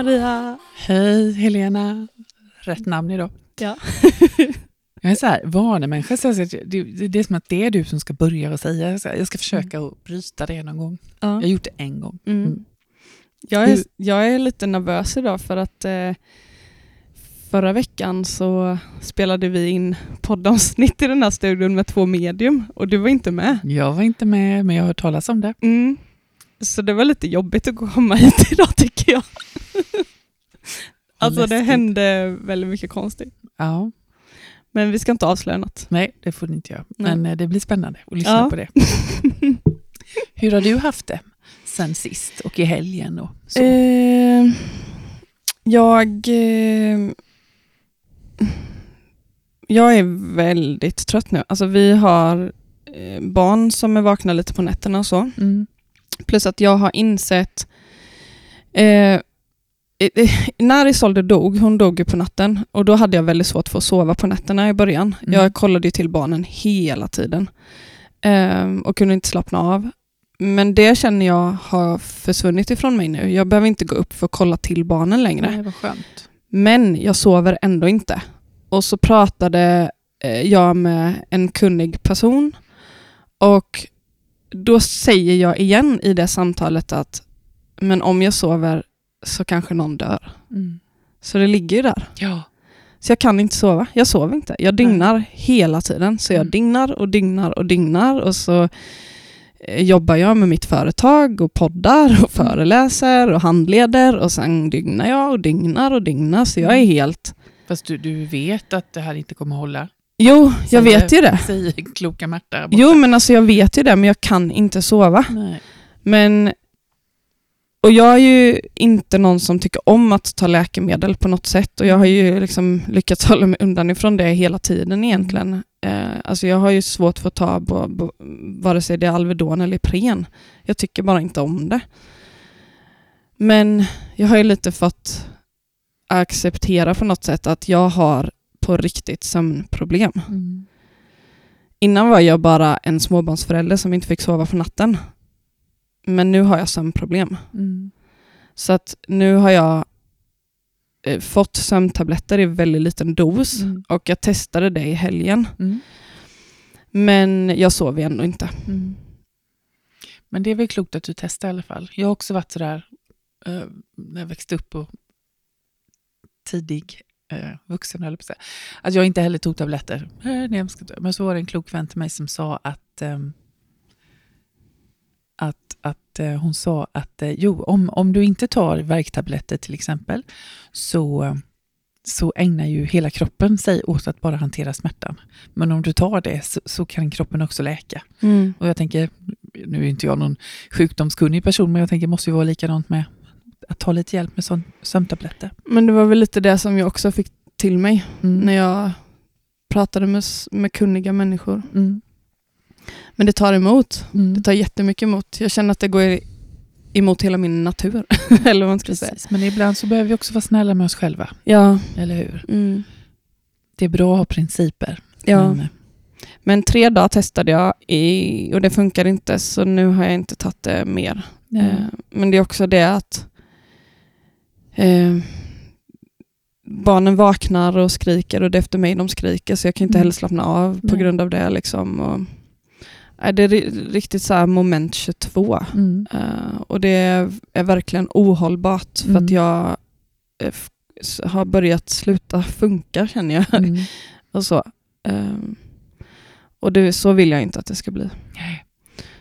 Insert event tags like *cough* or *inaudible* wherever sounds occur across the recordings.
Hej Maria! Hej Helena! Rätt namn idag. Ja. *laughs* Jag är så här, vanemänniska, så jag- det, det, är som att det är du som ska börja och säga. Jag ska försöka att bryta det någon gång. Jag har ja. gjort det en gång. Mm. Mm. Jag, är, jag är lite nervös idag för att eh, förra veckan så spelade vi in poddavsnitt i den här studion med två medium och du var inte med. Jag var inte med, men jag har hört talas om det. Mm. Så det var lite jobbigt att komma hit *laughs* idag tycker jag. Alltså det hände väldigt mycket konstigt. Ja, Men vi ska inte avslöja något. nej, det får ni inte göra. Nej. Men eh, det blir spännande att lyssna Ja. på det. *laughs* Hur har du haft det sen sist och i helgen? Och så? Eh, jag, eh, jag är väldigt trött nu. Alltså vi har eh, barn som är vakna lite på nätterna och så. Mm. Plus att jag har insett eh, när Isolde dog, hon dog ju på natten och då hade jag väldigt svårt för att sova på nätterna i början. Mm. Jag kollade ju till barnen hela tiden eh, och kunde inte slappna av. Men det känner jag har försvunnit ifrån mig nu. Jag behöver inte gå upp för att kolla till barnen längre. Nej. Men jag sover ändå inte. Och så pratade eh, jag med en kunnig person och då säger jag igen i det samtalet att men om jag sover så kanske någon dör. Mm. Så det ligger ju där. Ja. Så jag kan inte sova. Jag sover inte. Jag dygnar hela tiden. Så jag Mm. dygnar och dygnar och dygnar och så eh, jobbar jag med mitt företag och poddar och föreläser och handleder och sen dygnar jag och dygnar och dygnar. Så jag är helt... Fast du, du vet att det här inte kommer hålla? Jo, jag Säger- vet ju det. Säger kloka Märta. Jo, men alltså jag vet ju det, men jag kan inte sova. Nej. Men... Och jag är ju inte någon som tycker om att ta läkemedel på något sätt och jag har ju liksom lyckats *laughs* hålla mig undan ifrån det hela tiden egentligen. Eh, alltså jag har ju svårt för att ta bo, bo, vare sig det är Alvedon eller Ipren. Jag tycker bara inte om det. Men jag har ju lite fått acceptera på något sätt att jag har på riktigt sömnproblem. Mm. Innan var jag bara en småbarnsförälder som inte fick sova på natten. Men nu har jag sömnproblem. Mm. Så att nu har jag eh, fått sömntabletter i väldigt liten dos Mm. och jag testade det i helgen. Mm. Men jag sover ändå inte. Mm. Men det är väl klokt att du testar i alla fall. Jag har också varit sådär, eh, när jag växte upp och tidig eh, vuxen, höll jag på att säga, att jag inte heller tog tabletter. Eh, Men så var det en klok vän till mig som sa att, ehm, att, att eh, hon sa att eh, jo, om, om du inte tar värktabletter till exempel, så, så ägnar ju hela kroppen sig åt att bara hantera smärtan. Men om du tar det så, så kan kroppen också läka. Och jag tänker, nu är inte jag någon sjukdomskunnig person, men jag tänker det måste ju vara likadant med att ta lite hjälp med sån, sömntabletter. Men det var väl lite det som jag också fick till mig Mm. när jag pratade med, med kunniga människor. Mm. Men det tar emot. Mm. Det tar jättemycket emot. Jag känner att det går emot hela min natur. *laughs* eller vad man ska säga. Men ibland så behöver vi också vara snälla med oss själva, Ja. eller hur? Mm. Det är bra att ha principer. ja. Men, eh, Men tre dagar testade jag i, och det funkar inte så nu har jag inte tagit det mer. Eh, men det är också det att eh, barnen vaknar och skriker och det är efter mig de skriker så jag kan inte Mm. heller slappna av på Nej. grund av det. Liksom. Och, nej, det är ri- riktigt så här moment 22. Mm. Eh, och det är, är verkligen ohållbart för Mm. att jag eh, har börjat sluta funka känner jag. Mm. *laughs* och så. Ehm, och det, så vill jag inte att det ska bli. Nej.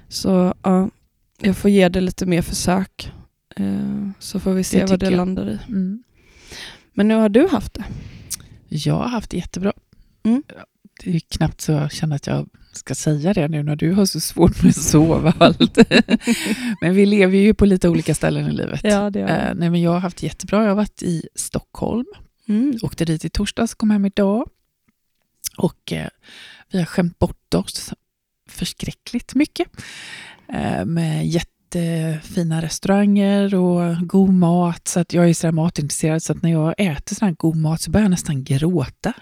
Så ja, jag får ge det lite mer försök. Eh, så får vi se Det vad det jag. landar i. Mm. Men nu har du haft det. Jag har haft det jättebra. Mm. Det är knappt så jag känner att jag ska säga det nu när du har så svårt med att sova och allt. *laughs* men vi lever ju på lite olika ställen i livet. det Eh, nej, men jag har haft det jättebra. Jag har varit i Stockholm, Mm. åkte dit i torsdags, kom hem idag. Och eh, vi har skämt bort oss förskräckligt mycket. Eh, med jättefina restauranger och god mat. Så att jag är sådär matintresserad så att när jag äter sån här god mat så börjar jag nästan gråta.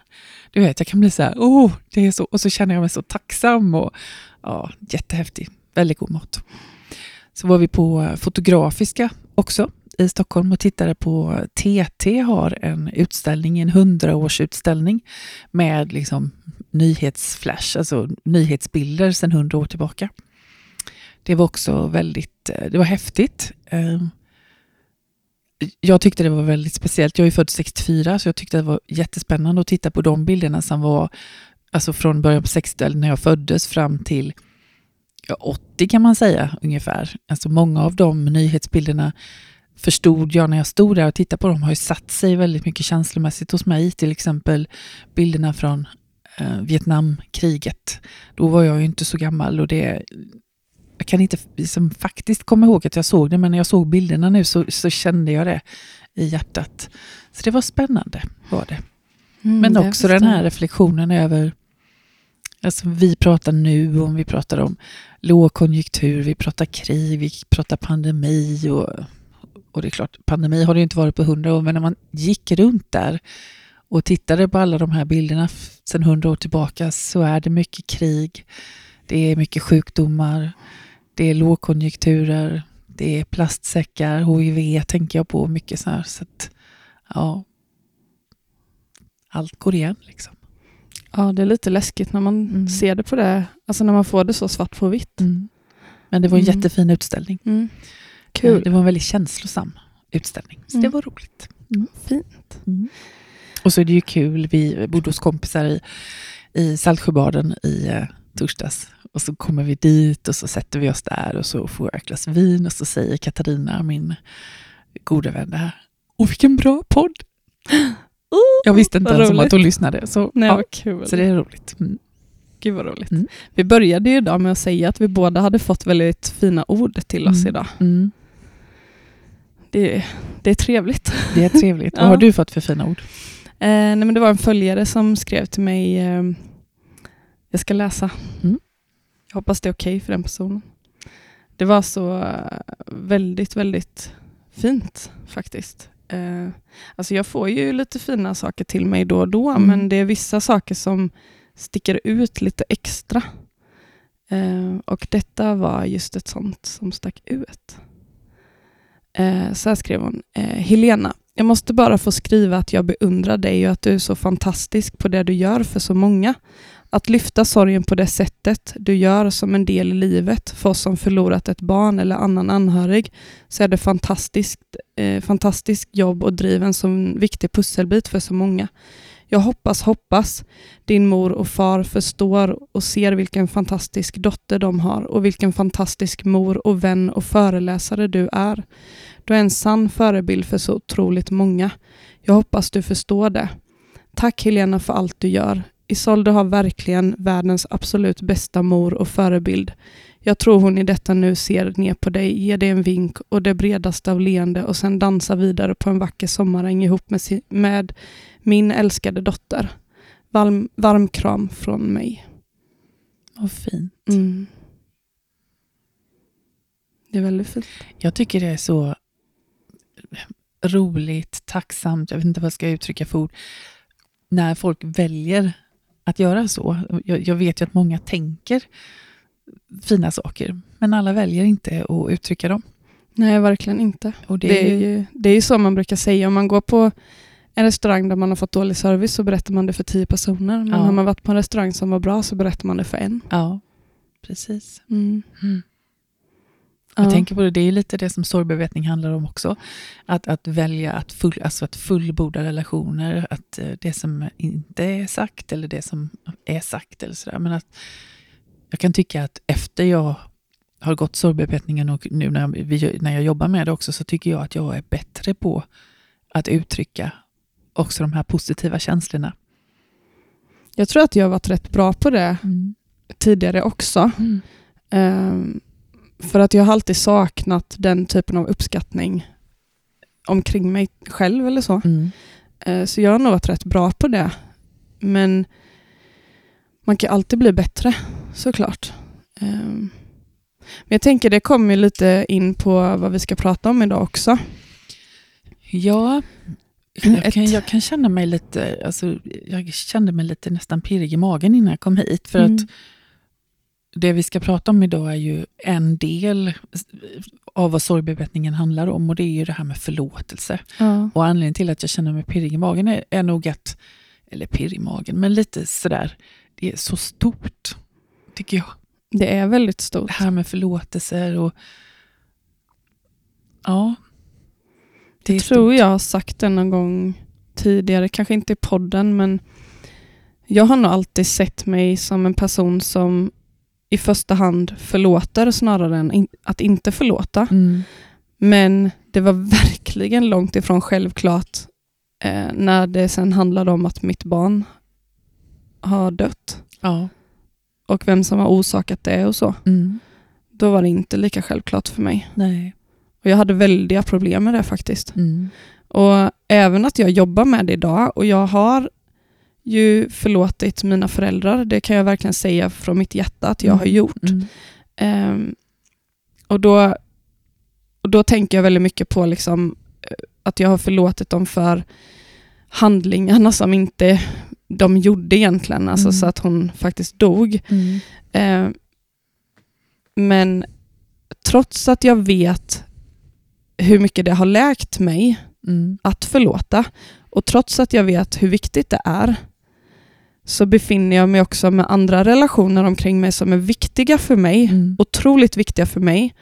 Du vet, jag kan bli så här, oh, det är så, och så känner jag mig så tacksam och ja, jättehäftig. Väldigt god mat. Så var vi på Fotografiska också i Stockholm och tittade på TT har en utställning, en hundraårsutställning med liksom nyhetsflash, alltså nyhetsbilder sedan hundra år tillbaka. Det var också väldigt, Eh, det var häftigt. Ehm, jag tyckte det var väldigt speciellt. Jag är född 64 så jag tyckte det var jättespännande att titta på de bilderna som var alltså från början på 60-talet när jag föddes fram till ja, 80 kan man säga ungefär. Alltså många av de nyhetsbilderna förstod jag när jag stod där och tittade på dem har ju satt sig väldigt mycket känslomässigt hos mig. Till exempel bilderna från eh, Vietnamkriget. Då var jag ju inte så gammal och det kan inte liksom, faktiskt komma ihåg att jag såg det, men när jag såg bilderna nu så, så kände jag det i hjärtat. Så det var spännande, var det. Mm, men också den här reflektionen över Alltså vi pratar nu om vi pratar om lågkonjunktur, vi pratar krig, vi pratar pandemi och, och det är klart, pandemi har det inte varit på hundra år, men när man gick runt där och tittade på alla de här bilderna sedan hundra år tillbaka så är det mycket krig, det är mycket sjukdomar, det är lågkonjunkturer, det är plastsäckar, HIV tänker jag på mycket så här. Så att, ja, allt går igen liksom. Ja, det är lite läskigt när man mm. ser det på det, alltså när man får det så svart på vitt. Mm. Men det var en mm. jättefin utställning. Mm. Kul. Det var en väldigt känslosam utställning, så det mm. var roligt. Mm. Fint. Och så är det ju kul, vi bodde hos kompisar i, i Saltsjöbaden i eh, torsdags. Och så kommer vi dit och så sätter vi oss där och så får jag ett glas vin och så säger Katarina, min gode vän, det här. Och vilken bra podd! *gasps* jag visste inte ens om att hon lyssnade. Så, Nej, ja, kul. så det är roligt. Mm. Gud vad roligt. Mm. Vi började ju idag med att säga att vi båda hade fått väldigt fina ord till oss mm. idag. Mm. Det, det är trevligt. Det är trevligt. ja. *laughs* Vad har du fått för fina ord? Eh, nej, men det var en följare som skrev till mig, eh, jag ska läsa. Mm. Jag hoppas det är okej okay för den personen. Det var så eh, väldigt, väldigt fint faktiskt. Eh, alltså jag får ju lite fina saker till mig då och då, mm. men det är vissa saker som sticker ut lite extra. Eh, och detta var just ett sånt som stack ut. Eh, så här skrev hon. Eh, Helena, jag måste bara få skriva att jag beundrar dig och att du är så fantastisk på det du gör för så många. Att lyfta sorgen på det sättet du gör som en del i livet för oss som förlorat ett barn eller annan anhörig så är det fantastiskt, eh, fantastiskt jobb och driv en så viktig pusselbit för så många. Jag hoppas, hoppas din mor och far förstår och ser vilken fantastisk dotter de har och vilken fantastisk mor och vän och föreläsare du är. Du är en sann förebild för så otroligt många. Jag hoppas du förstår det. Tack Helena för allt du gör. Isolde har verkligen världens absolut bästa mor och förebild. Jag tror hon i detta nu ser ner på dig, ger dig en vink och det bredaste av leende och sen dansar vidare på en vacker sommaräng ihop med, si med min älskade dotter. Varm, varm kram från mig. Vad fint. Mm. Det är väldigt fint. Jag tycker det är så roligt, tacksamt, jag vet inte vad jag ska uttrycka för ord, när folk väljer att göra så. Jag, jag, vet ju att många tänker fina saker, men alla väljer inte att uttrycka dem. Nej, verkligen inte. Och det, det är ju det är så man brukar säga. Om man går på en restaurang där man har fått dålig service så berättar man det för tio personer. Men ja. har man varit på en restaurang som var bra så berättar man det för en. Ja, precis. Mm. Mm. Jag ja. tänker på det, det är lite det som sorgbevetning handlar om också. Att, att välja att, full, alltså att fullborda relationer, att eh, det som inte är sagt eller det som är sagt eller sådär. Men att jag kan tycka att efter jag har gått sorgbearbetningen och nu när jag, när jag jobbar med det också så tycker jag att jag är bättre på att uttrycka också de här positiva känslorna. Jag tror att jag har varit rätt bra på det mm. tidigare också. Mm. Um, för att jag har alltid saknat den typen av uppskattning omkring mig själv eller så. Mm. Uh, så jag har nog varit rätt bra på det. Men man kan alltid bli bättre såklart. Um, men jag tänker det kommer lite in på vad vi ska prata om idag också. Ja, jag kan, jag kan känna mig lite, alltså, jag kände mig lite nästan pirrig i magen innan jag kom hit. För mm. att det vi ska prata om idag är ju en del av vad sorgbearbetningen handlar om och det är ju det här med förlåtelse. Ja. Och anledningen till att jag känner mig pirrig i magen är, är nog att, eller pirrig i magen, men lite sådär, det är så stort, tycker jag. Det är väldigt stort. Det här med förlåtelser och ja. Det Jag tror stort. jag har sagt det någon gång tidigare, kanske inte i podden, men jag har nog alltid sett mig som en person som i första hand förlåter snarare än in, att inte förlåta. Mm. Men det var *laughs* verkligen långt ifrån självklart eh, när det sen handlade om att mitt barn har dött Ja. och vem som har orsakat det och så. Mm. Då var det inte lika självklart för mig. Nej. Och jag hade väldiga problem med det faktiskt. Mm. Och även att jag jobbar med det idag och jag har ju förlåtit mina föräldrar, det kan jag verkligen säga från mitt hjärta att jag har gjort. Mm. Ehm, och, då, och då tänker jag väldigt mycket på liksom, eh, att jag har förlåtit dem för handlingarna som inte de gjorde egentligen, alltså Mm. så att hon faktiskt dog. Mm. Ehm, men trots att jag vet hur mycket det har läkt mig Mm. att förlåta och trots att jag vet hur viktigt det är så befinner jag mig också med andra relationer omkring mig som är viktiga för mig, Mm. otroligt viktiga för mig,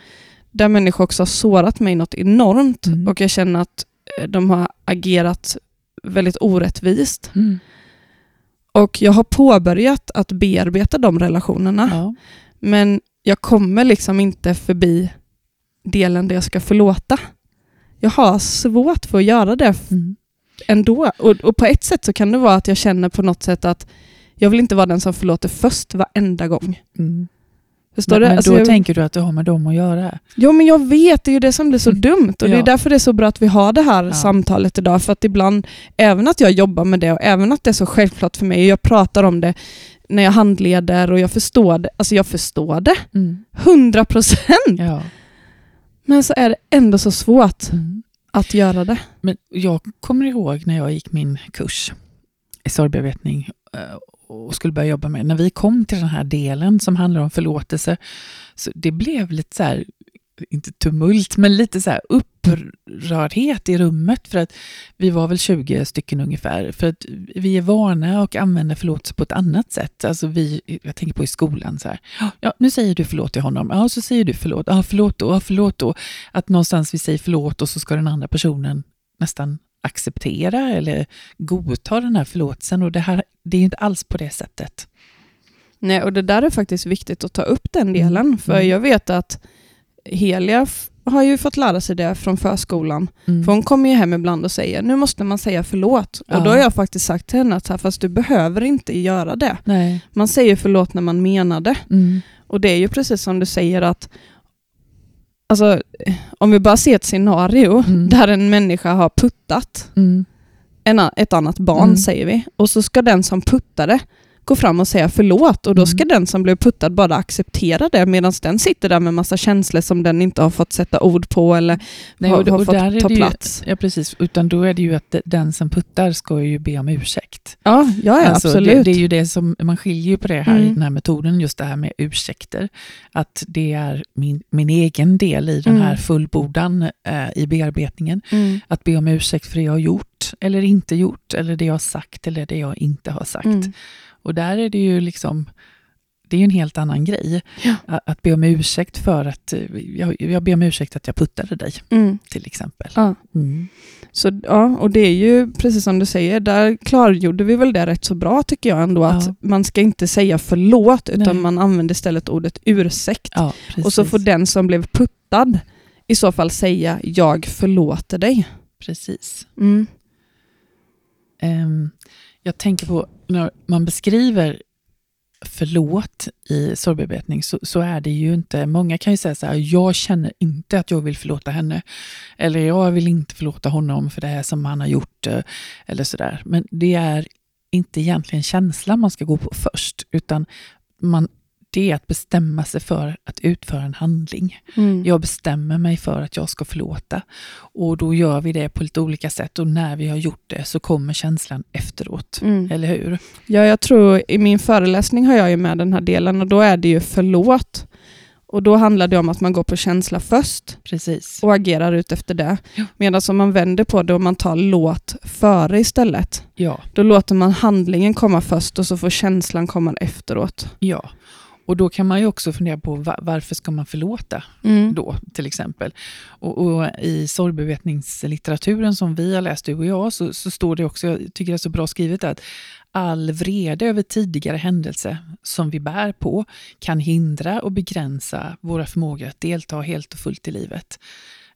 där människor också har sårat mig något enormt Mm. och jag känner att eh, de har agerat väldigt orättvist. Mm. Och jag har påbörjat att bearbeta de relationerna, Ja. men jag kommer liksom inte förbi delen där jag ska förlåta. Jag har svårt för att göra det Mm. Ändå. Och, och på ett sätt så kan det vara att jag känner på något sätt att jag vill inte vara den som förlåter först varenda gång. Mm. Förstår Men, du? men Alltså då jag, tänker du att det har med dem att göra? Jo, men jag vet, det är ju det som blir så Mm. dumt. Och det är Ja. därför det är så bra att vi har det här Ja. samtalet idag. För att ibland, även att jag jobbar med det och även att det är så självklart för mig, och jag pratar om det när jag handleder och jag förstår det. Alltså jag förstår det, Mm. 100 procent. Ja. Men så är det ändå så svårt Mm att göra det. Men jag kommer ihåg när jag gick min kurs i sorgbearbetning eh, och skulle börja jobba med, när vi kom till den här delen som handlar om förlåtelse, så det blev lite så här, inte tumult, men lite så här upprördhet i rummet för att vi var väl 20 stycken ungefär, för att vi är vana och använder förlåtelse på ett annat sätt. Alltså vi, jag tänker på i skolan så här, ja nu säger du förlåt till honom, ja så säger du förlåt, ja förlåt då, ja förlåt då. Att någonstans vi säger förlåt och så ska den andra personen nästan acceptera eller godta den här förlåtelsen och det här, det är ju inte alls på det sättet. Nej, och det där är faktiskt viktigt att ta upp den delen. Mm. För Mm. jag vet att Helia har ju fått lära sig det från förskolan. Mm. För hon kommer ju hem ibland och säger, nu måste man säga förlåt. Ja. Och då har jag faktiskt sagt till henne att här, fast du behöver inte göra det. Nej. Man säger förlåt när man menar det. Mm. Och det är ju precis som du säger att Alltså, om vi bara ser ett scenario Mm. där en människa har puttat Mm. en, ett annat barn, Mm. säger vi, och så ska den som puttade gå fram och säga förlåt och då ska Mm. den som blev puttad bara acceptera det medan den sitter där med massa känslor som den inte har fått sätta ord på eller Nej, har, och, har och fått ta ju, plats. Ja, precis. Utan då är det ju att de- den som puttar ska ju be om ursäkt. Ja, ja, ja Alltså, absolut. Det, det är ju det som, man skiljer ju på det här i Mm. den här metoden, just det här med ursäkter. Att det är min, min egen del i den Mm. här fullbordan eh, i bearbetningen. Mm. Att be om ursäkt för det jag har gjort eller inte gjort, eller det jag har sagt eller det jag inte har sagt. Mm. Och där är det ju liksom, det är ju en helt annan grej. Ja. Att, att be om ursäkt för att, eh, jag, jag ber om ursäkt att jag puttade dig, Mm. till exempel. Ja. Mm. Så, ja, och det är ju precis som du säger, där klargjorde vi väl det rätt så bra tycker jag ändå, att Ja. man ska inte säga förlåt utan Nej. man använder istället ordet ursäkt. Ja, och så får den som blev puttad i så fall säga jag förlåter dig. Precis. Mm. Ehm, jag tänker på när man beskriver förlåt i sorgbearbetning så, så är det ju inte, många kan ju säga så här, jag känner inte att jag vill förlåta henne. Eller jag vill inte förlåta honom för det här som han har gjort. Eh, eller sådär. Men det är inte egentligen känslan man ska gå på först, utan man, det är att bestämma sig för att utföra en handling. Mm. Jag bestämmer mig för att jag ska förlåta. Och då gör vi det på lite olika sätt och när vi har gjort det så kommer känslan efteråt. Mm. Eller hur? Ja, jag tror i min föreläsning har jag ju med den här delen och då är det ju förlåt. Och då handlar det om att man går på känsla först Precis. och agerar ut efter det. Ja. Medan om man vänder på det och man tar låt före istället, Ja, då låter man handlingen komma först och så får känslan komma efteråt. ja. Och då kan man ju också fundera på va- varför ska man förlåta Mm. då till exempel. Och, och i sorgbevetningslitteraturen som vi har läst, du och jag, så, så står det också, jag tycker det är så bra skrivet, att all vrede över tidigare händelse som vi bär på kan hindra och begränsa våra förmågor att delta helt och fullt i livet.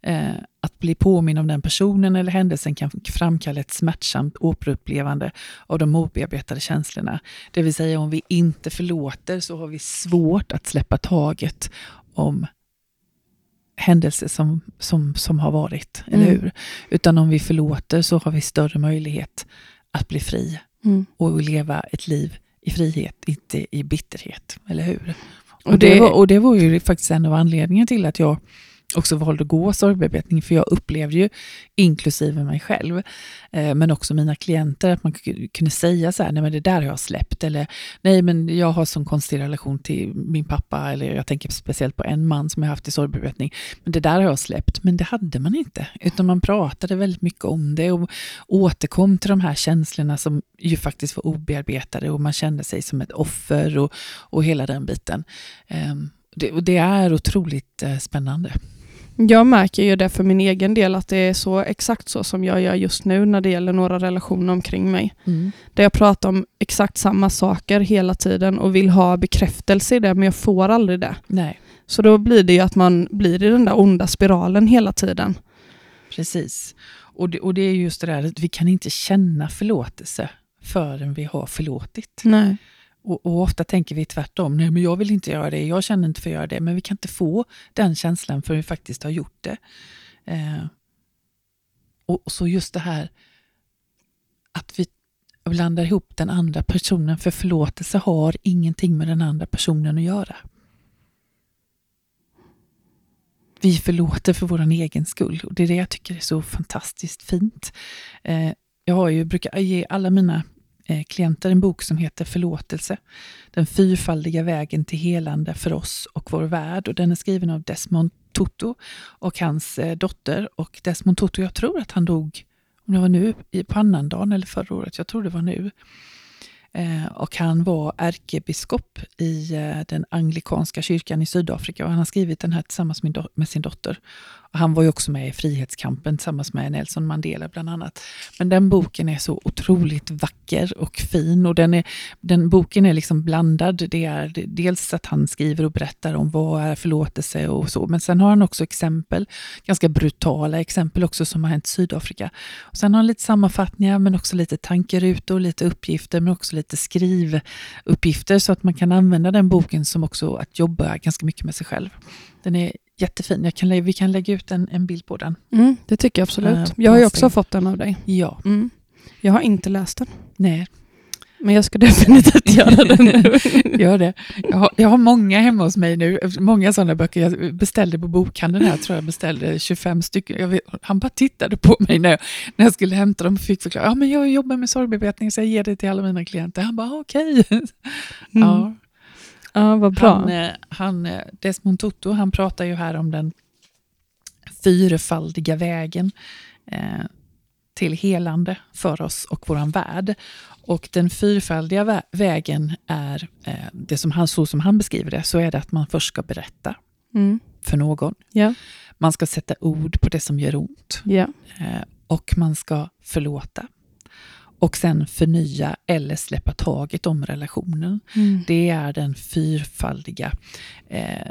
Eh, att bli påminn om den personen eller händelsen kan framkalla ett smärtsamt återupplevande av de obearbetade känslorna. Det vill säga om vi inte förlåter så har vi svårt att släppa taget om händelser som, som, som har varit, eller Mm. hur? Utan om vi förlåter så har vi större möjlighet att bli fri Mm. och leva ett liv i frihet, inte i bitterhet, eller hur? Och det, och det var ju faktiskt en av anledningarna till att jag också valde att gå sorgbearbetning, för jag upplevde ju, inklusive mig själv, eh, men också mina klienter, att man kunde säga så här, nej men det där har jag släppt, eller nej men jag har sån konstig relation till min pappa, eller jag tänker speciellt på en man som jag haft i sorgbearbetning, men det där har jag släppt, men det hade man inte, utan man pratade väldigt mycket om det och återkom till de här känslorna som ju faktiskt var obearbetade och man kände sig som ett offer och, och hela den biten. Eh, det, och det är otroligt eh, spännande. Jag märker ju det för min egen del att det är så exakt så som jag gör just nu när det gäller några relationer omkring mig. Där jag pratar om exakt samma saker hela tiden och vill ha bekräftelse i det men jag får aldrig det. Nej, Så då blir det ju att man blir i den där onda spiralen hela tiden. precis. Och det, och det är just det där att vi kan inte känna förlåtelse förrän vi har förlåtit. Nej. Och, och ofta tänker vi tvärtom, nej men jag vill inte göra det, jag känner inte för att göra det, men vi kan inte få den känslan förrän vi faktiskt har gjort det. Eh, och, och så just det här att vi blandar ihop den andra personen, för förlåtelse har ingenting med den andra personen att göra. Vi förlåter för vår egen skull och det är det jag tycker är så fantastiskt fint. Eh, jag har ju, brukar ge alla mina Eh, klienter en bok som heter Förlåtelse. Den fyrfaldiga vägen till helande för oss och vår värld. Och den är skriven av Desmond Tutu och hans eh, dotter. Och Desmond Tutu, jag tror att han dog, om det var nu, på annandagen eller förra året, jag tror det var nu. Eh, och han var ärkebiskop i eh, den anglikanska kyrkan i Sydafrika och han har skrivit den här tillsammans med, med sin dotter. Och han var ju också med i frihetskampen tillsammans med Nelson Mandela bland annat. Men den boken är så otroligt vacker och fin och den, är, den boken är liksom blandad. Det är dels att han skriver och berättar om vad är förlåtelse och så, men sen har han också exempel, ganska brutala exempel också som har hänt i Sydafrika. Och sen har han lite sammanfattningar men också lite tankerutor, lite uppgifter men också lite skrivuppgifter så att man kan använda den boken som också att jobba ganska mycket med sig själv. Den är jättefin. Kan, vi kan lägga ut en, en bild på den. Mm, det tycker jag absolut. Eh, Jag har ju också fått den av dig. Ja, Mm. Jag har inte läst den, nej, men jag ska definitivt *laughs* göra det nu. *laughs* gör det. Jag har, jag har många hemma hos mig nu, många sådana böcker. Jag beställde på bokhandeln här, tror jag beställde 25 stycken. Vet, han bara tittade på mig när jag, när jag skulle hämta dem och fick förklara. Ja, men jag jobbar med sorgbearbetning så jag ger det till alla mina klienter. Han bara okej. *laughs* Mm. Ja. ja, vad bra. Han, eh, han, eh, Desmond Tutu, han pratar ju här om den fyrfaldiga vägen eh, till helande för oss och våran värld. Och den fyrfaldiga vä- vägen är, eh, det som han, så som han beskriver det, så är det att man först ska berätta Mm. för någon. Ja. Man ska sätta ord på det som gör ont. Ja. Eh, och man ska förlåta. Och sen förnya eller släppa taget om relationen. Mm. Det är den fyrfaldiga eh,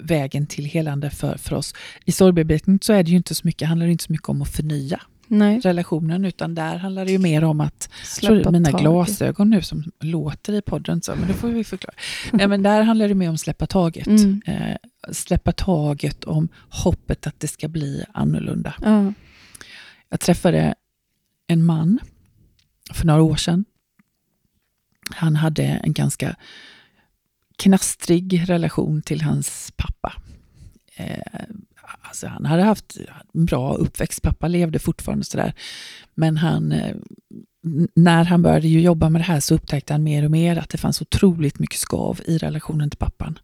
vägen till helande för, för oss. I sorgbearbetning så är det ju inte så mycket, handlar det inte så mycket om att förnya Nej, relationen, utan där handlar det ju mer om att, släppa mina taget. glasögon nu som låter i podden, så, men det får vi förklara. Nej, men där handlar det mer om släppa taget. Mm. Eh, släppa taget om hoppet att det ska bli annorlunda. Ja. Jag träffade en man för några år sedan. Han hade en ganska knastrig relation till hans pappa. Eh, alltså han hade haft en bra uppväxt, pappa levde fortfarande sådär. Men han, eh, när han började ju jobba med det här så upptäckte han mer och mer att det fanns otroligt mycket skav i relationen till pappan.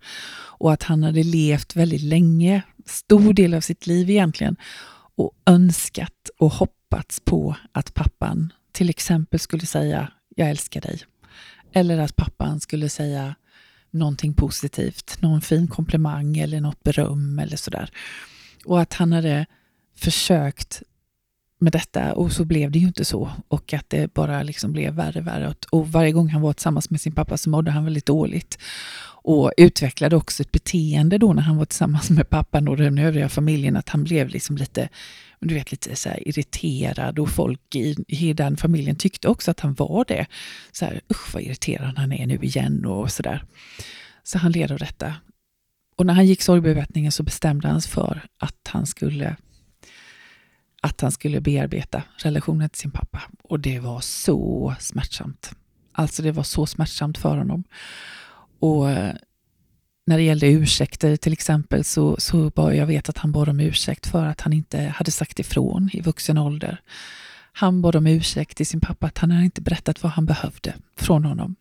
Och att han hade levt väldigt länge, stor del av sitt liv egentligen, och önskat och hoppats på att pappan till exempel skulle säga jag älskar dig. Eller att pappan skulle säga någonting positivt, någon fin komplimang eller något beröm eller sådär. Och att han hade försökt med detta och så blev det ju inte så. Och att det bara liksom blev värre och värre. Och varje gång han var tillsammans med sin pappa så mådde han väldigt dåligt. Och utvecklade också ett beteende då när han var tillsammans med pappan och den övriga familjen, att han blev liksom lite, du vet, lite så irriterad och folk i, i den familjen tyckte också att han var det. Så här, usch vad irriterad han är nu igen och sådär. Så han led av detta. Och när han gick sorgbearbetningen så bestämde han sig för att han skulle att han skulle bearbeta relationen till sin pappa. Och det var så smärtsamt. Alltså det var så smärtsamt för honom. Och eh, när det gällde ursäkter till exempel så, så bara jag vet att han bad om ursäkt för att han inte hade sagt ifrån i vuxen ålder. Han bad om ursäkt till sin pappa att han hade inte berättat vad han behövde från honom.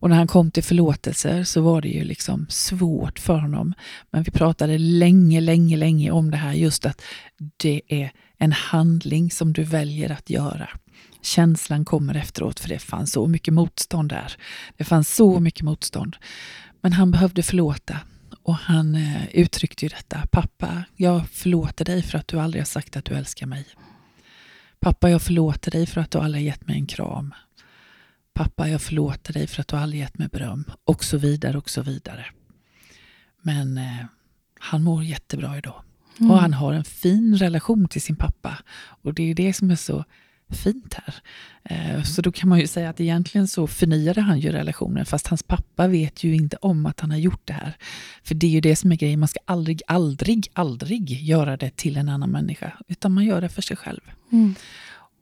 Och när han kom till förlåtelser så var det ju liksom svårt för honom. Men vi pratade länge, länge, länge om det här just att det är en handling som du väljer att göra. Känslan kommer efteråt för det fanns så mycket motstånd där. Det fanns så mycket motstånd. Men han behövde förlåta och han eh, uttryckte ju detta. Pappa, jag förlåter dig för att du aldrig har sagt att du älskar mig. Pappa, jag förlåter dig för att du aldrig har gett mig en kram. Pappa, jag förlåter dig för att du aldrig gett mig beröm. Och så vidare och så vidare. Men eh, han mår jättebra idag. Mm. Och han har en fin relation till sin pappa. Och det är det som är så fint här. Eh, så då kan man ju säga att egentligen så förnyade han ju relationen fast hans pappa vet ju inte om att han har gjort det här. För det är ju det som är grejen, man ska aldrig, aldrig, aldrig göra det till en annan människa utan man gör det för sig själv. Mm.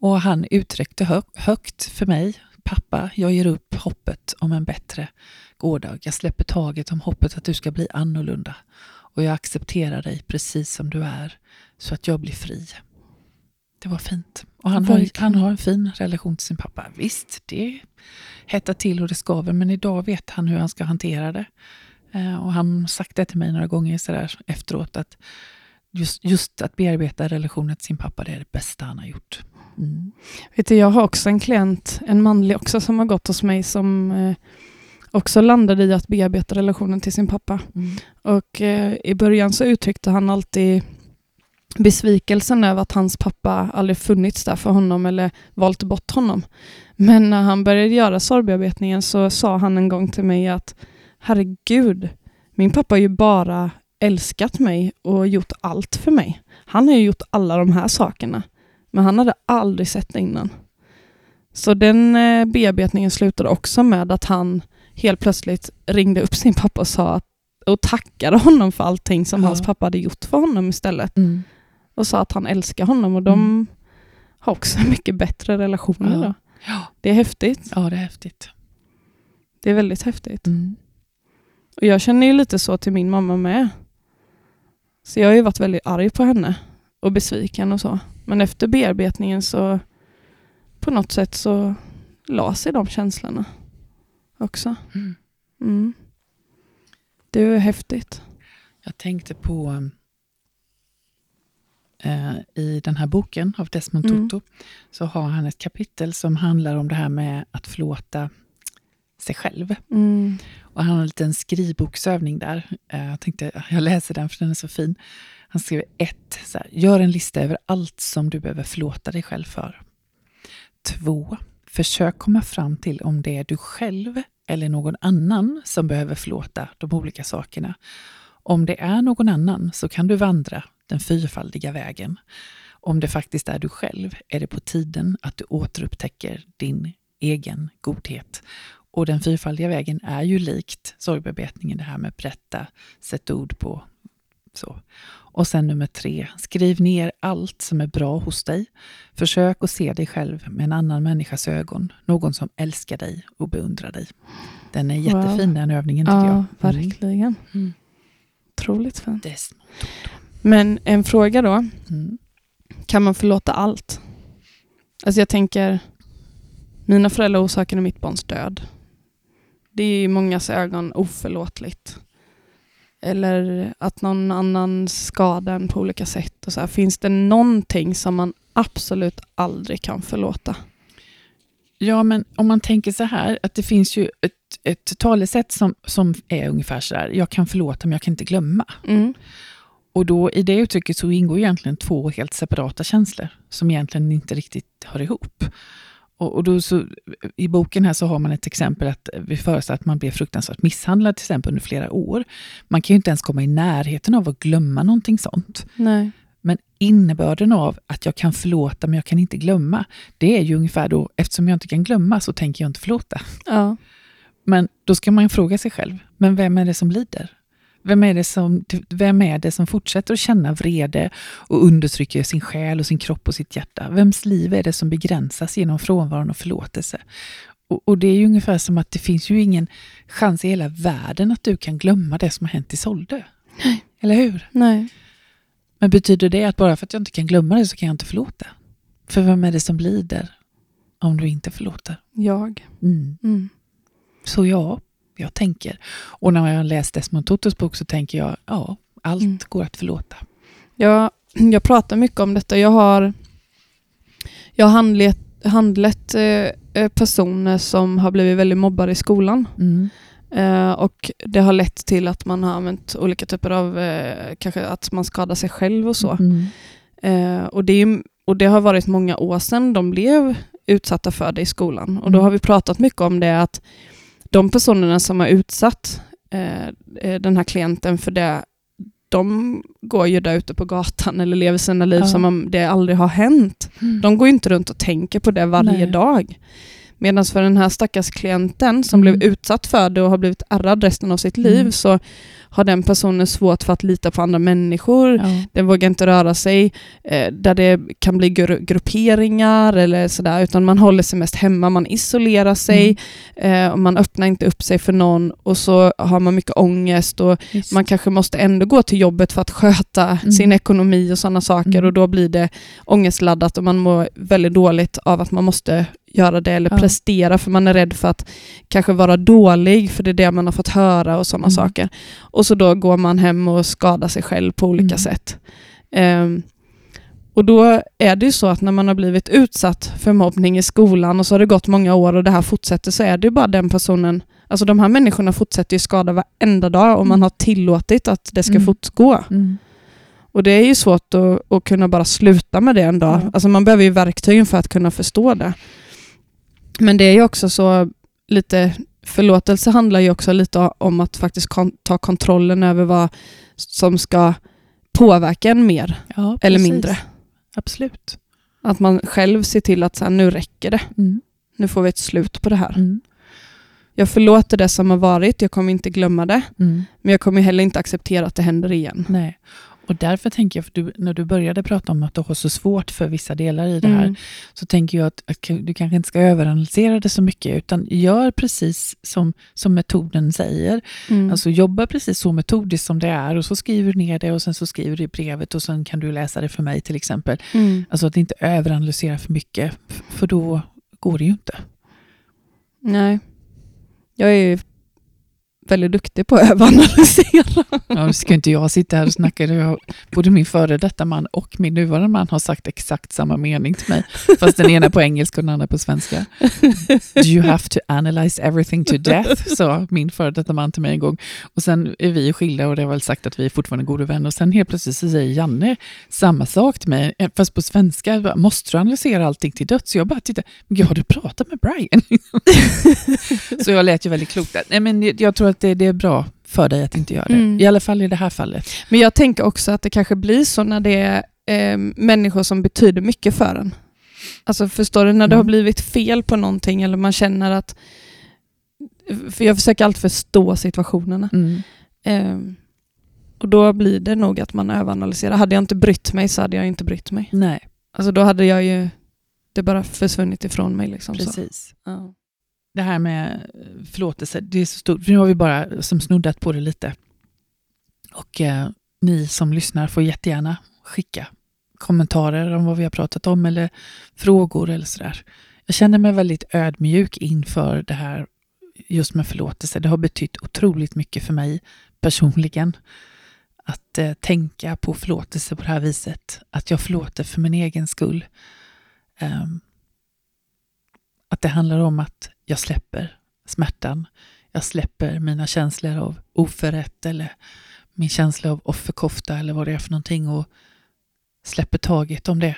Och han uttryckte hö högt för mig, pappa, jag ger upp hoppet om en bättre gårdag. Jag släpper taget om hoppet att du ska bli annorlunda och jag accepterar dig precis som du är så att jag blir fri. Det var fint. Och han har, han har en fin relation till sin pappa. Visst, det hettar till och det skaver, men idag vet han hur han ska hantera det. Eh, och han har sagt det till mig några gånger så där efteråt, att just, just att bearbeta relationen till sin pappa, det är det bästa han har gjort. Mm. Vet du, jag har också en klient, en manlig också, som har gått hos mig som eh, också landade i att bearbeta relationen till sin pappa. Mm. Och eh, I början så uttryckte han alltid besvikelsen över att hans pappa aldrig funnits där för honom eller valt bort honom. Men när han började göra sorgbearbetningen så sa han en gång till mig att herregud, min pappa har ju bara älskat mig och gjort allt för mig. Han har ju gjort alla de här sakerna, men han hade aldrig sett det innan. Så den eh, bearbetningen slutade också med att han helt plötsligt ringde upp sin pappa och sa att, och tackade honom för allting som ja. hans pappa hade gjort för honom istället. Mm. Och sa att han älskar honom och de mm. har också *laughs* mycket bättre relationer. Ja. Ja. Det är häftigt. Ja, det är häftigt. Det är väldigt häftigt. Mm. Och Jag känner ju lite så till min mamma med. Så jag har ju varit väldigt arg på henne och besviken och så. Men efter bearbetningen så på något sätt så la sig de känslorna också. Mm. Mm. Det är häftigt. Jag tänkte på eh, i den här boken av Desmond mm. Tutu, så har han ett kapitel som handlar om det här med att förlåta sig själv. Mm. Och han har en liten skrivboksövning där. Eh, jag tänkte jag läser den för den är så fin. Han skriver 1. gör en lista över allt som du behöver förlåta dig själv för. 2. Försök komma fram till om det är du själv eller någon annan som behöver förlåta de olika sakerna. Om det är någon annan så kan du vandra den fyrfaldiga vägen. Om det faktiskt är du själv är det på tiden att du återupptäcker din egen godhet. Och den fyrfaldiga vägen är ju likt sorgbearbetningen, det här med berätta, sätta ord på. Så. Och sen nummer tre, skriv ner allt som är bra hos dig. Försök att se dig själv med en annan människas ögon. Någon som älskar dig och beundrar dig. Den är jättefin wow. den övningen tycker ja, jag. Mm. verkligen. Mm. Otroligt fin. Men en fråga då. Mm. Kan man förlåta allt? Alltså jag tänker, Mina föräldrar orsakade mitt barns död. Det är i mångas ögon oförlåtligt. Eller att någon annan skadar en på olika sätt. Och så här. Finns det någonting som man absolut aldrig kan förlåta? Ja, men om man tänker så här, att det finns ju ett, ett talesätt som, som är ungefär så här, jag kan förlåta men jag kan inte glömma. Mm. Och då i det uttrycket så ingår egentligen två helt separata känslor som egentligen inte riktigt hör ihop. Och, och då så, I boken här så har man ett exempel att vi föreställer att man blir fruktansvärt misshandlad till exempel under flera år. Man kan ju inte ens komma i närheten av att glömma någonting sånt. Nej. Men innebörden av att jag kan förlåta men jag kan inte glömma, det är ju ungefär då, eftersom jag inte kan glömma så tänker jag inte förlåta. Ja. Men då ska man fråga sig själv, men vem är det som lider? Vem är, det som, vem är det som fortsätter att känna vrede och undertrycker sin själ och sin kropp och sitt hjärta? Vems liv är det som begränsas genom frånvaron och förlåtelse? Och, och det är ju ungefär som att det finns ju ingen chans i hela världen att du kan glömma det som har hänt i Soldö. Eller hur? Nej. Men betyder det att bara för att jag inte kan glömma det så kan jag inte förlåta? För vem är det som lider om du inte förlåter? Jag. Mm. Mm. Så ja, jag tänker. Och när jag läst Desmond Tutus bok så tänker jag, ja, allt Mm. går att förlåta. Jag, jag pratar mycket om detta. Jag har, jag har handlet, handlett eh, eh, personer som har blivit väldigt mobbade i skolan. Mm. Eh, och det har lett till att man har använt olika typer av, eh, kanske att man skadar sig själv och så. Mm. Eh, och, det är, och det har varit många år sedan de blev utsatta för det i skolan. Och då Mm. har vi pratat mycket om det att de personerna som har utsatt eh, eh, den här klienten för det, de går ju där ute på gatan eller lever sina liv Ja. som om det aldrig har hänt. Mm. De går ju inte runt och tänker på det varje Nej. dag. Medan för den här stackars klienten som Mm. blev utsatt för det och har blivit ärrad resten av sitt liv Mm. så har den personen svårt för att lita på andra människor. Ja. Den vågar inte röra sig eh, där det kan bli gru grupperingar eller sådär, utan man håller sig mest hemma, man isolerar sig, Mm. eh, och man öppnar inte upp sig för någon och så har man mycket ångest och Just. man kanske måste ändå gå till jobbet för att sköta Mm. sin ekonomi och sådana saker Mm. och då blir det ångestladdat och man mår väldigt dåligt av att man måste göra det eller Ja. prestera för man är rädd för att kanske vara dålig för det är det man har fått höra och sådana Mm. saker. Och så då går man hem och skadar sig själv på olika Mm. sätt. Ehm, och då är det ju så att när man har blivit utsatt för mobbning i skolan och så har det gått många år och det här fortsätter så är det ju bara den personen, alltså de här människorna fortsätter ju skada varenda dag och man Mm. har tillåtit att det ska Mm. fortgå. Mm. Och det är ju svårt att, att kunna bara sluta med det en dag. Ja. Alltså man behöver ju verktygen för att kunna förstå det. Men det är ju också så lite, förlåtelse handlar ju också lite om att faktiskt ta kontrollen över vad som ska påverka en mer Ja, eller mindre. Absolut. Att man själv ser till att så här, nu räcker det. Mm. Nu får vi ett slut på det här. Mm. Jag förlåter det som har varit, jag kommer inte glömma det. Mm. Men jag kommer heller inte acceptera att det händer igen. Nej. Och därför tänker jag, för du, när du började prata om att du har så svårt för vissa delar i det här, Mm. så tänker jag att, att du kanske inte ska överanalysera det så mycket, utan gör precis som, som metoden säger. Mm. Alltså jobba precis så metodiskt som det är och så skriver du ner det och sen så skriver du i brevet och sen kan du läsa det för mig till exempel. Mm. Alltså att inte överanalysera för mycket, för då går det ju inte. Nej. Jag är ju väldigt duktig på att överanalysera. Ja, nu ska inte jag sitta här och snacka. Jag, både min före detta man och min nuvarande man har sagt exakt samma mening till mig. Fast den ena på engelska och den andra på svenska. Do you have to analyze everything to death? sa min före detta man till mig en gång. Och sen är vi skilda och det har väl sagt att vi är fortfarande goda vänner. Och sen helt plötsligt så säger Janne samma sak till mig, eh, fast på svenska. Måste du analysera allting till döds? Så jag bara tittar, men gud, har du pratat med Brian? *laughs* så jag lät ju väldigt klokt där. Nej, men jag tror att det, det är bra för dig att inte göra det. Mm. I alla fall i det här fallet. Men jag tänker också att det kanske blir så när det är eh, människor som betyder mycket för en. Alltså förstår du, när det Mm. har blivit fel på någonting eller man känner att... För jag försöker alltid förstå situationerna. Mm. Eh, och då blir det nog att man överanalyserar. Hade jag inte brytt mig så hade jag inte brytt mig. Nej, Alltså då hade jag ju... Det bara försvunnit ifrån mig. Liksom, så. precis. Ja. Det här med förlåtelse, det är så stort. Nu har vi bara som snuddat på det lite. Och eh, ni som lyssnar får jättegärna skicka kommentarer om vad vi har pratat om eller frågor eller sådär. Jag känner mig väldigt ödmjuk inför det här just med förlåtelse. Det har betytt otroligt mycket för mig personligen. Att eh, tänka på förlåtelse på det här viset. Att jag förlåter för min egen skull. Um, att det handlar om att jag släpper smärtan. Jag släpper mina känslor av oförrätt eller min känsla av offerkofta eller vad det är för någonting och släpper taget om det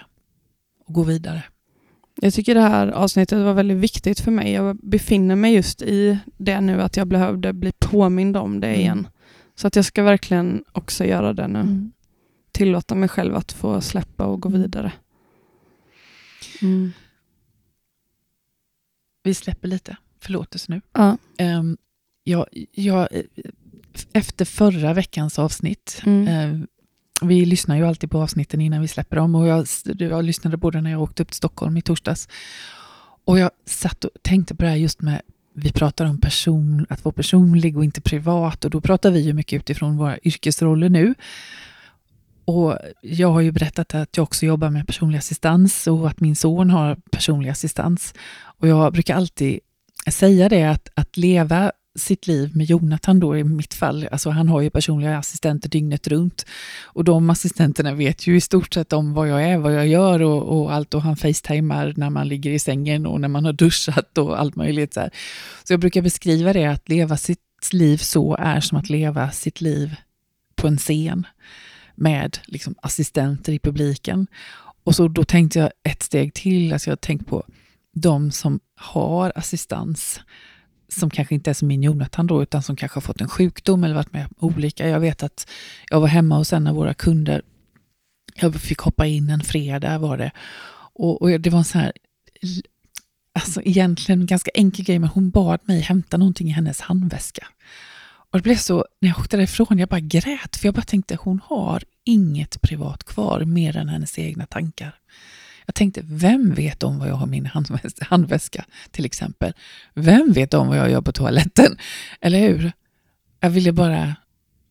och går vidare. Jag tycker det här avsnittet var väldigt viktigt för mig. Jag befinner mig just i det nu, att jag behövde bli påmind om det mm. igen. Så att jag ska verkligen också göra det nu. Mm. Tillåta mig själv att få släppa och gå mm. vidare. Mm. Vi släpper lite förlåtelse nu. Ja. Um, jag, jag, efter förra veckans avsnitt, mm. uh, vi lyssnar ju alltid på avsnitten innan vi släpper dem och jag, jag lyssnade både när jag åkte upp till Stockholm i torsdags och jag satt och tänkte på det här just med vi pratar om person, att vara personlig och inte privat och då pratar vi ju mycket utifrån våra yrkesroller nu. Och jag har ju berättat att jag också jobbar med personlig assistans och att min son har personlig assistans. Och jag brukar alltid säga det att, att leva sitt liv med Jonathan då i mitt fall, alltså han har ju personliga assistenter dygnet runt. Och de assistenterna vet ju i stort sett om vad jag är, vad jag gör och, och allt och han facetimar när man ligger i sängen och när man har duschat och allt möjligt. Så, här. så jag brukar beskriva det, att leva sitt liv så är som att leva sitt liv på en scen med liksom, assistenter i publiken. Och så då tänkte jag ett steg till, alltså jag tänkte på de som har assistans som kanske inte är som min Jonathan då, utan som kanske har fått en sjukdom eller varit med om olika. Jag vet att jag var hemma hos en av våra kunder. Jag fick hoppa in en fredag var det. Och, och det var en sån här, alltså egentligen ganska enkel grej, men hon bad mig hämta någonting i hennes handväska. Och det blev så, när jag åkte därifrån, jag bara grät, för jag bara tänkte, hon har inget privat kvar mer än hennes egna tankar. Jag tänkte, vem vet om vad jag har i min handväska till exempel? Vem vet om vad jag gör på toaletten? Eller hur? Jag ville bara,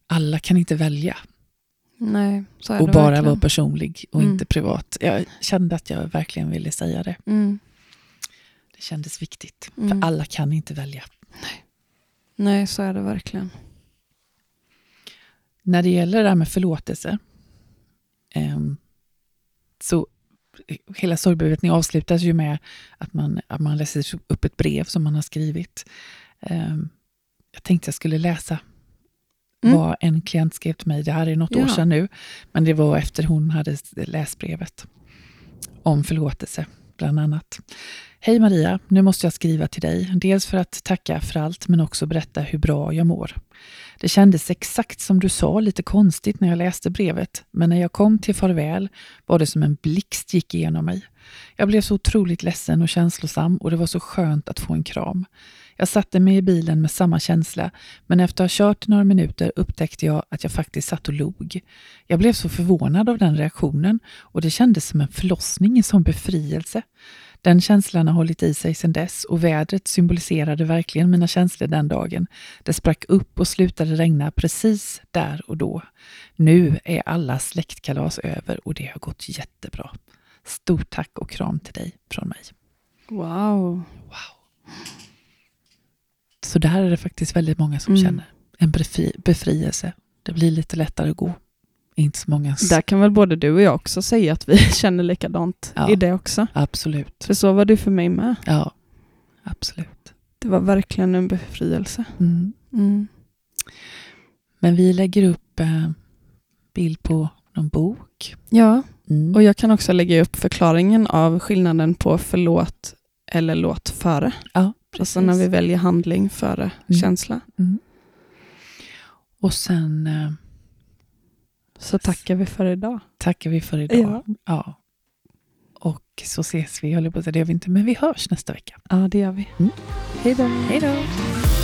alla kan inte välja. Nej, så är och det bara verkligen. vara personlig och mm. inte privat. Jag kände att jag verkligen ville säga det. Mm. Det kändes viktigt, mm. för alla kan inte välja. Nej. Nej, så är det verkligen. När det gäller det här med förlåtelse, eh, så hela sorgbearbetningen avslutas ju med att man, att man läser upp ett brev som man har skrivit. Um, jag tänkte jag skulle läsa mm. vad en klient skrev till mig. Det här är något ja. år sedan nu, men det var efter hon hade läst brevet om förlåtelse, bland annat. Hej Maria, nu måste jag skriva till dig. Dels för att tacka för allt, men också berätta hur bra jag mår. Det kändes exakt som du sa, lite konstigt när jag läste brevet, men när jag kom till farväl var det som en blixt gick igenom mig. Jag blev så otroligt ledsen och känslosam och det var så skönt att få en kram. Jag satte mig i bilen med samma känsla, men efter att ha kört några minuter upptäckte jag att jag faktiskt satt och log. Jag blev så förvånad av den reaktionen och det kändes som en förlossning, som befrielse. Den känslan har hållit i sig sedan dess och vädret symboliserade verkligen mina känslor den dagen. Det sprack upp och slutade regna precis där och då. Nu är alla släktkalas över och det har gått jättebra. Stort tack och kram till dig från mig. Wow. wow. Så där är det faktiskt väldigt många som mm. känner en befri befrielse. Det blir lite lättare att gå. Inte så många. Där kan väl både du och jag också säga att vi *laughs* känner likadant ja, i det också. Absolut. För så var det för mig med. Ja, absolut. Det var verkligen en befrielse. Mm. Mm. Men vi lägger upp eh, bild på någon bok. Ja, mm. och jag kan också lägga upp förklaringen av skillnaden på förlåt eller låt före. Ja, precis. Alltså när vi väljer handling före mm. känsla. Mm. Och sen eh, så tackar vi för idag. Tackar vi för idag. Ja. ja. Och så ses vi, jag på att säga det gör vi inte, men vi hörs nästa vecka. Ja, det gör vi. Mm. Hej då. Hej då.